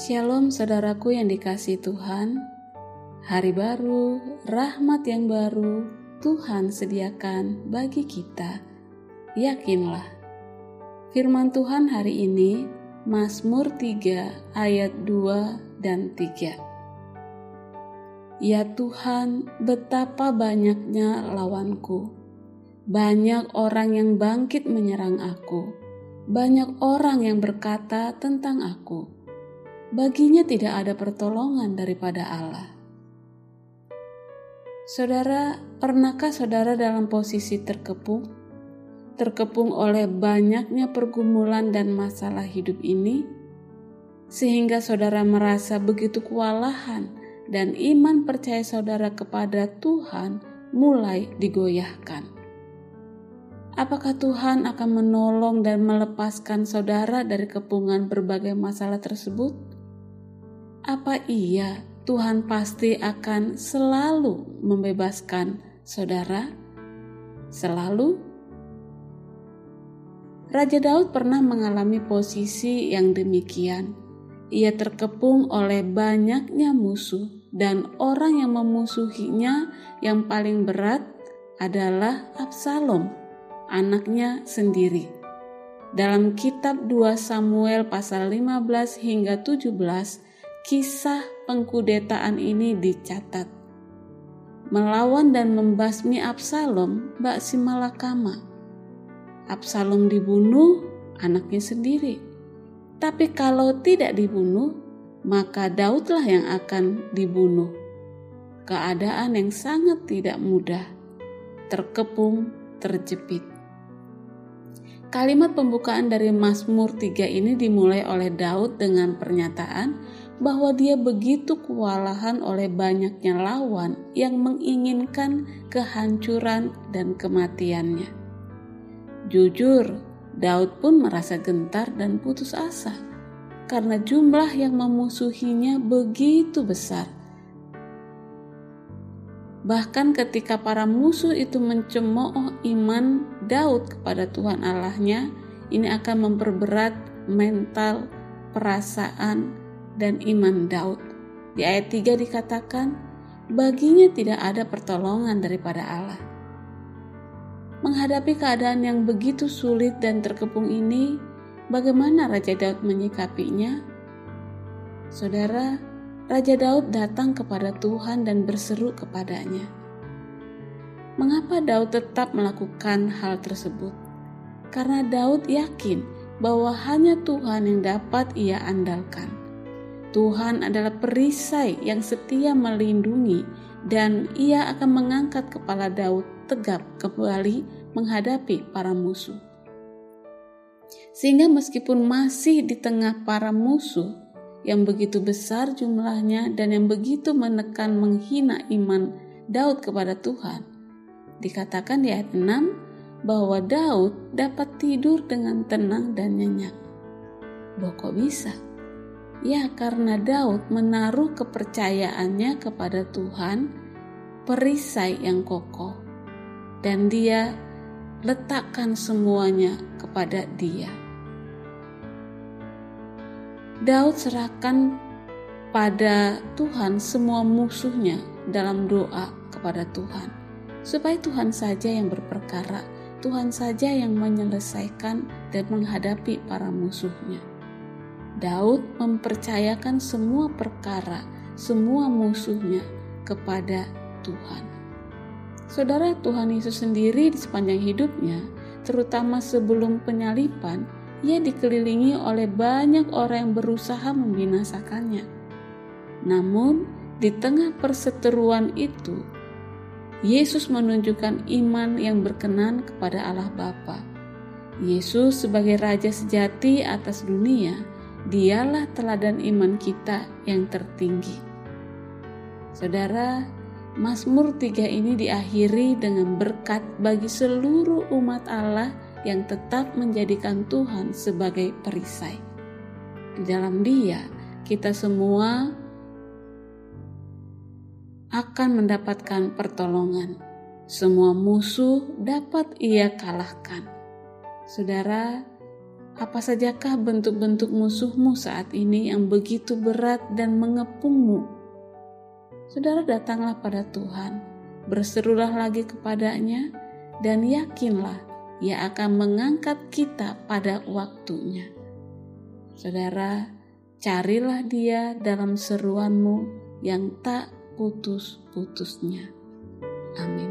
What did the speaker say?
Shalom saudaraku yang dikasih Tuhan. Hari baru, rahmat yang baru Tuhan sediakan bagi kita. Yakinlah. Firman Tuhan hari ini Mazmur 3 ayat 2 dan 3. Ya Tuhan, betapa banyaknya lawanku. Banyak orang yang bangkit menyerang aku. Banyak orang yang berkata tentang aku baginya tidak ada pertolongan daripada Allah. Saudara, pernahkah saudara dalam posisi terkepung? Terkepung oleh banyaknya pergumulan dan masalah hidup ini, sehingga saudara merasa begitu kewalahan dan iman percaya saudara kepada Tuhan mulai digoyahkan. Apakah Tuhan akan menolong dan melepaskan saudara dari kepungan berbagai masalah tersebut? Apa iya Tuhan pasti akan selalu membebaskan saudara? Selalu? Raja Daud pernah mengalami posisi yang demikian. Ia terkepung oleh banyaknya musuh dan orang yang memusuhinya yang paling berat adalah Absalom, anaknya sendiri. Dalam kitab 2 Samuel pasal 15 hingga 17 kisah pengkudetaan ini dicatat. Melawan dan membasmi Absalom, Mbak Simalakama. Absalom dibunuh, anaknya sendiri. Tapi kalau tidak dibunuh, maka Daudlah yang akan dibunuh. Keadaan yang sangat tidak mudah, terkepung, terjepit. Kalimat pembukaan dari Mazmur 3 ini dimulai oleh Daud dengan pernyataan bahwa dia begitu kewalahan oleh banyaknya lawan yang menginginkan kehancuran dan kematiannya. Jujur, Daud pun merasa gentar dan putus asa karena jumlah yang memusuhinya begitu besar. Bahkan ketika para musuh itu mencemooh iman Daud kepada Tuhan Allahnya, ini akan memperberat mental, perasaan, dan iman Daud. Di ayat 3 dikatakan, baginya tidak ada pertolongan daripada Allah. Menghadapi keadaan yang begitu sulit dan terkepung ini, bagaimana Raja Daud menyikapinya? Saudara, Raja Daud datang kepada Tuhan dan berseru kepadanya. Mengapa Daud tetap melakukan hal tersebut? Karena Daud yakin bahwa hanya Tuhan yang dapat ia andalkan. Tuhan adalah perisai yang setia melindungi dan ia akan mengangkat kepala Daud tegap kembali menghadapi para musuh. Sehingga meskipun masih di tengah para musuh yang begitu besar jumlahnya dan yang begitu menekan menghina iman Daud kepada Tuhan, dikatakan di ayat 6 bahwa Daud dapat tidur dengan tenang dan nyenyak. Kok bisa? Ya, karena Daud menaruh kepercayaannya kepada Tuhan, perisai yang kokoh, dan dia letakkan semuanya kepada Dia. Daud serahkan pada Tuhan semua musuhnya dalam doa kepada Tuhan, supaya Tuhan saja yang berperkara, Tuhan saja yang menyelesaikan dan menghadapi para musuhnya. Daud mempercayakan semua perkara, semua musuhnya kepada Tuhan. Saudara Tuhan Yesus sendiri di sepanjang hidupnya, terutama sebelum penyalipan, ia dikelilingi oleh banyak orang yang berusaha membinasakannya. Namun, di tengah perseteruan itu, Yesus menunjukkan iman yang berkenan kepada Allah Bapa. Yesus sebagai Raja sejati atas dunia Dialah teladan iman kita yang tertinggi. Saudara, Mazmur 3 ini diakhiri dengan berkat bagi seluruh umat Allah yang tetap menjadikan Tuhan sebagai perisai. Di dalam Dia, kita semua akan mendapatkan pertolongan. Semua musuh dapat Ia kalahkan. Saudara, Apa sajakah bentuk-bentuk musuhmu saat ini yang begitu berat dan mengepungmu? Saudara datanglah pada Tuhan, berserulah lagi kepadanya, dan yakinlah ia akan mengangkat kita pada waktunya. Saudara, carilah dia dalam seruanmu yang tak putus-putusnya. Amin.